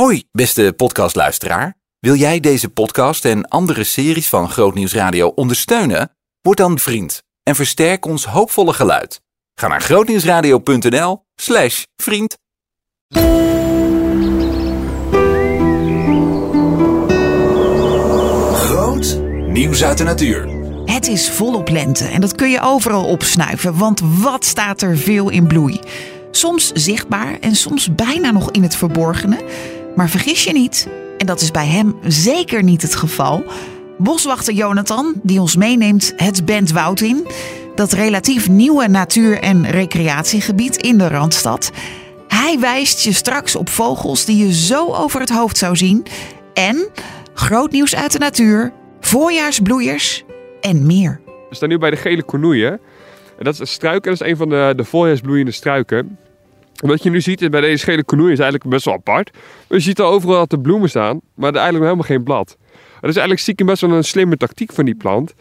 Hoi, beste podcastluisteraar. Wil jij deze podcast en andere series van Grootnieuws Radio ondersteunen? Word dan vriend en versterk ons hoopvolle geluid. Ga naar grootnieuwsradio.nl slash vriend. Groot nieuws uit de natuur. Het is volop lente en dat kun je overal opsnuiven, want wat staat er veel in bloei. Soms zichtbaar en soms bijna nog in het verborgene. Maar vergis je niet, en dat is bij hem zeker niet het geval. Boswachter Jonathan, die ons meeneemt het Bentwoud in, dat relatief nieuwe natuur- en recreatiegebied in de Randstad. Hij wijst je straks op vogels die je zo over het hoofd zou zien. En groot nieuws uit de natuur, voorjaarsbloeiers en meer. We staan nu bij de gele cornoeien. En dat is een struik en dat is een van de, de voorjaarsbloeiende struiken. Wat je nu ziet bij deze gele cornoeien is eigenlijk best wel apart. Je ziet al overal dat er bloemen staan, maar er eigenlijk helemaal geen blad. Dat is eigenlijk stiekem best wel een slimme tactiek van die plant.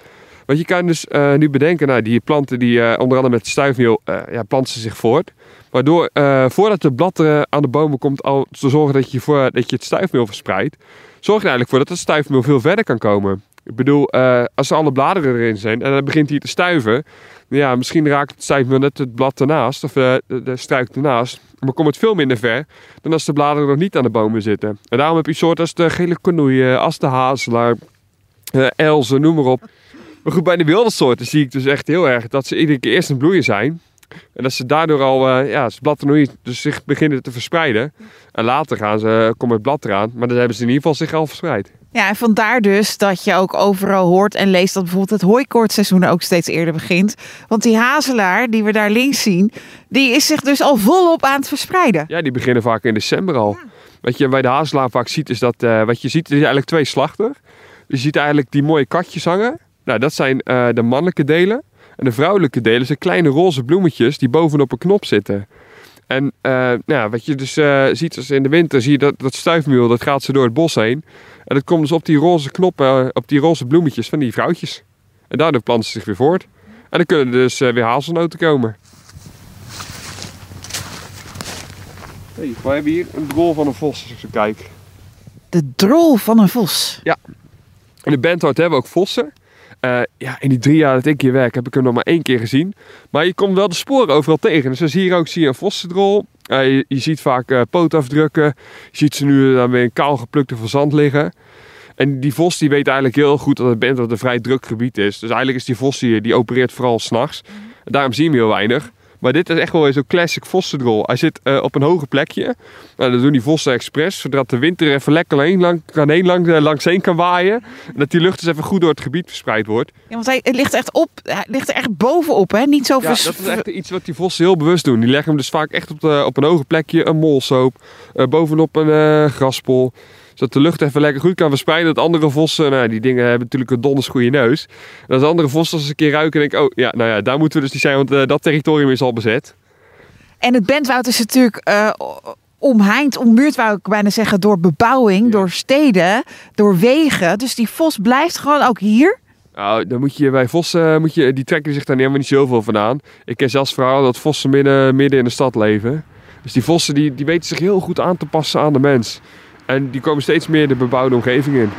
Want je kan dus eh, nu bedenken, nou, die planten die uh, onder andere met stuifmeel uh, ja, planten zich voort. Waardoor voordat het blad aan de bomen komt al te zorgen dat je, voor, dat je het stuifmeel verspreidt. Zorg je er eigenlijk voor dat het stuifmeel veel verder kan komen. Ik bedoel, als alle bladeren erin zijn en dan begint hij te stuiven. Ja, misschien raakt het net het blad ernaast of de, de struik ernaast. Maar komt het veel minder ver dan als de bladeren nog niet aan de bomen zitten. En daarom heb je soorten als de gele cornoeie, als de hazelaar, elzen, noem maar op. Maar goed, bij de wilde soorten zie ik dus echt heel erg dat ze iedere keer eerst een bloeien zijn. En dat ze daardoor al, uh, ja, het bladtoernooi dus zich beginnen te verspreiden. En later gaan ze, komt het blad eraan. Maar dan hebben ze in ieder geval zich al verspreid. Ja, en vandaar dus dat je ook overal hoort en leest dat bijvoorbeeld het hooikoortseizoen ook steeds eerder begint. Want die hazelaar die we daar links zien, die is zich dus al volop aan het verspreiden. Ja, die beginnen vaak in december al. Wat je bij de hazelaar vaak ziet is dat, uh, wat je ziet is eigenlijk twee slachten. Je ziet eigenlijk die mooie katjes hangen. Nou, dat zijn uh, de mannelijke delen. En de vrouwelijke delen zijn kleine roze bloemetjes die bovenop een knop zitten. En uh, nou, wat je dus uh, ziet als in de winter, zie je dat, dat stuifmeel, dat gaat ze door het bos heen. En dat komt dus op die roze knoppen, op die roze bloemetjes van die vrouwtjes. En daardoor planten ze zich weer voort. En dan kunnen er dus uh, weer hazelnoten komen. Hey, we hebben hier een drol van een vos, als ik zo kijk. De drol van een vos? Ja. In de Benthout hebben we ook vossen. Uh, ja, in die drie jaar dat ik hier werk heb ik hem nog maar één keer gezien. Maar je komt wel de sporen overal tegen. Dus hier ook zie je een vossendrol. Uh, je, je, ziet vaak uh, pootafdrukken. Je ziet ze nu dan weer in kaal geplukte verzand liggen. En die vos die weet eigenlijk heel goed dat het Bent een vrij druk gebied is. Dus eigenlijk is die vos hier, die opereert vooral s'nachts. En daarom zie je hem heel weinig. Maar dit is echt wel zo'n classic vossendrol. Hij zit uh, op een hoger plekje. Nou, dat doen die vossen expres, zodat de winter even lekker heen, lang, kan heen, lang, uh, langs heen kan waaien. En dat die lucht dus even goed door het gebied verspreid wordt. Ja, want hij ligt echt op, hij ligt er echt bovenop, hè? Niet zo ja, dat is echt iets wat die vossen heel bewust doen. Die leggen hem dus vaak echt op, de, op een hoger plekje, een molsoop, uh, bovenop een graspol zodat de lucht even lekker goed kan verspreiden. Dat andere vossen, nou, die dingen hebben natuurlijk een donders goede neus. En als andere vossen als een keer ruiken, denk ik, oh ja, nou ja, daar moeten we dus niet zijn, want uh, dat territorium is al bezet. En het Bentwoud is natuurlijk uh, omheind, ommuurd wou ik bijna zeggen, door bebouwing, ja. door steden, door wegen. Dus die vos blijft gewoon ook hier. Nou, dan moet je bij vossen, moet je, die trekken zich daar helemaal niet zoveel van aan. Ik ken zelfs verhalen dat vossen midden, midden in de stad leven. Dus die vossen die, die weten zich heel goed aan te passen aan de mens. En die komen steeds meer de bebouwde omgeving in.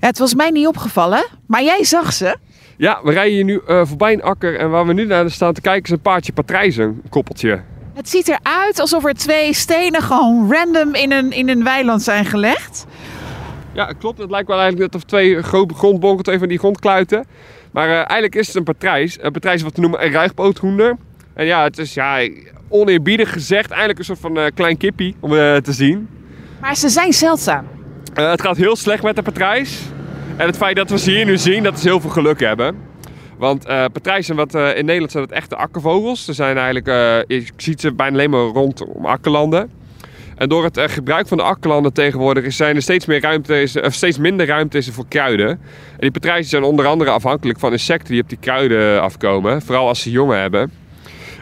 Ja, het was mij niet opgevallen, maar jij zag ze. Ja, we rijden hier nu uh, voorbij een akker en waar we nu naar staan te kijken is een paardje patrijzen, een koppeltje. Het ziet eruit alsof er twee stenen gewoon random in een, in een weiland zijn gelegd. Ja, klopt. Het lijkt wel eigenlijk net of twee grote grondbonken, twee van die grondkluiten. Maar uh, eigenlijk is het een patrijs. Een patrijs wat we noemen een ruigpoothoender. En ja, het is ja, oneerbiedig gezegd eigenlijk een soort van uh, klein kippie om uh, te zien. Maar ze zijn zeldzaam. Uh, het gaat heel slecht met de patrijs. En het feit dat we ze hier nu zien, dat is heel veel geluk hebben. Want uh, patrijzen, wat in Nederland zijn het echte akkervogels. Ze zijn eigenlijk, je ziet ze bijna alleen maar rondom akkerlanden. En door het gebruik van de akkerlanden tegenwoordig zijn er steeds, meer ruimte, of steeds minder ruimte is voor kruiden. En die patrijzen zijn onder andere afhankelijk van insecten die op die kruiden afkomen. Vooral als ze jongen hebben.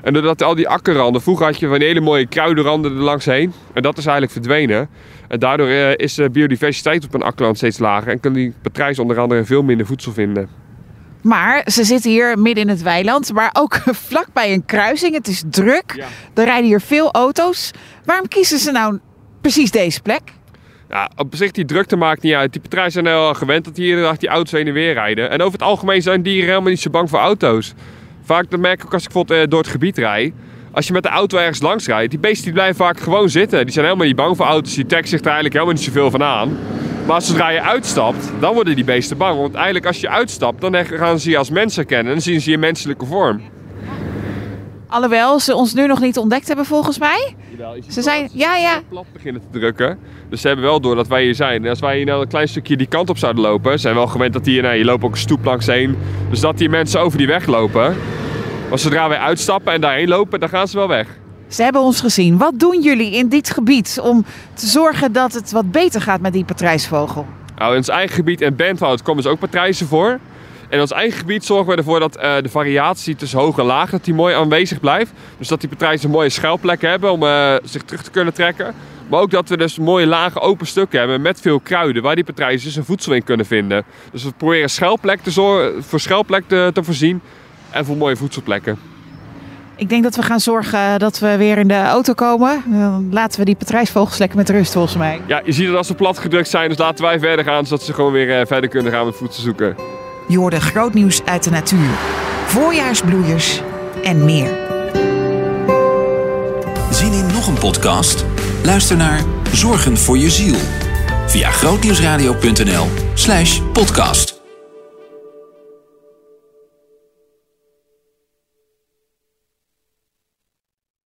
En doordat al die akkerranden, vroeger had je van hele mooie kruidenranden er langs heen. En dat is eigenlijk verdwenen. En daardoor uh, is de biodiversiteit op een akkerland steeds lager. En kan die patrijs onder andere veel minder voedsel vinden. Maar ze zitten hier midden in het weiland, maar ook vlakbij een kruising. Het is druk. Ja. Er rijden hier veel auto's. Waarom kiezen ze nou precies deze plek? Ja, op zich die drukte maakt niet uit. Die partijen zijn heel gewend dat hier inderdaad die auto's heen en weer rijden. En over het algemeen zijn dieren helemaal niet zo bang voor auto's. Vaak dat merk ik ook als ik bijvoorbeeld eh, door het gebied rijd. Als je met de auto ergens langs rijdt, die beesten die blijven vaak gewoon zitten. Die zijn helemaal niet bang voor auto's. Die trekken zich er eigenlijk helemaal niet zoveel van aan. Maar zodra je uitstapt, dan worden die beesten bang. Want eigenlijk als je uitstapt, dan gaan ze je als mens herkennen. En dan zien ze je menselijke vorm. Alhoewel ze ons nu nog niet ontdekt hebben volgens mij. Ze zijn, ja, ja. plat beginnen te drukken. Dus ze hebben wel door dat wij hier zijn. En als wij hier nou een klein stukje die kant op zouden lopen, zijn we wel gewend dat hier, nou, je loopt ook een stoep langs heen. Dus dat die mensen over die weg lopen. Maar zodra wij uitstappen en daarheen lopen, dan gaan ze wel weg. Ze hebben ons gezien. Wat doen jullie in dit gebied om te zorgen dat het wat beter gaat met die patrijsvogel? Nou, in ons eigen gebied in Bentwoud komen dus ook patrijzen voor. En in ons eigen gebied zorgen we ervoor dat eh, de variatie tussen hoog en laag dat die mooi aanwezig blijft. Dus dat die patrijzen een mooie schuilplekken hebben om eh, zich terug te kunnen trekken. Maar ook dat we dus mooie lage open stukken hebben met veel kruiden waar die patrijzen dus een voedsel in kunnen vinden. Dus we proberen schuilplek te zorgen, voor schuilplek te, te voorzien en voor mooie voedselplekken. Ik denk dat we gaan zorgen dat we weer in de auto komen. Dan laten we die patrijsvogels lekker met rust volgens mij. Ja, je ziet dat als ze plat gedrukt zijn, dus laten wij verder gaan zodat ze gewoon weer eh, verder kunnen gaan met voedsel zoeken. Je hoorde groot nieuws uit de natuur. Voorjaarsbloeiers en meer. Zin in nog een podcast? Luister naar Zorgen voor je ziel via grootnieuwsradio.nl/podcast.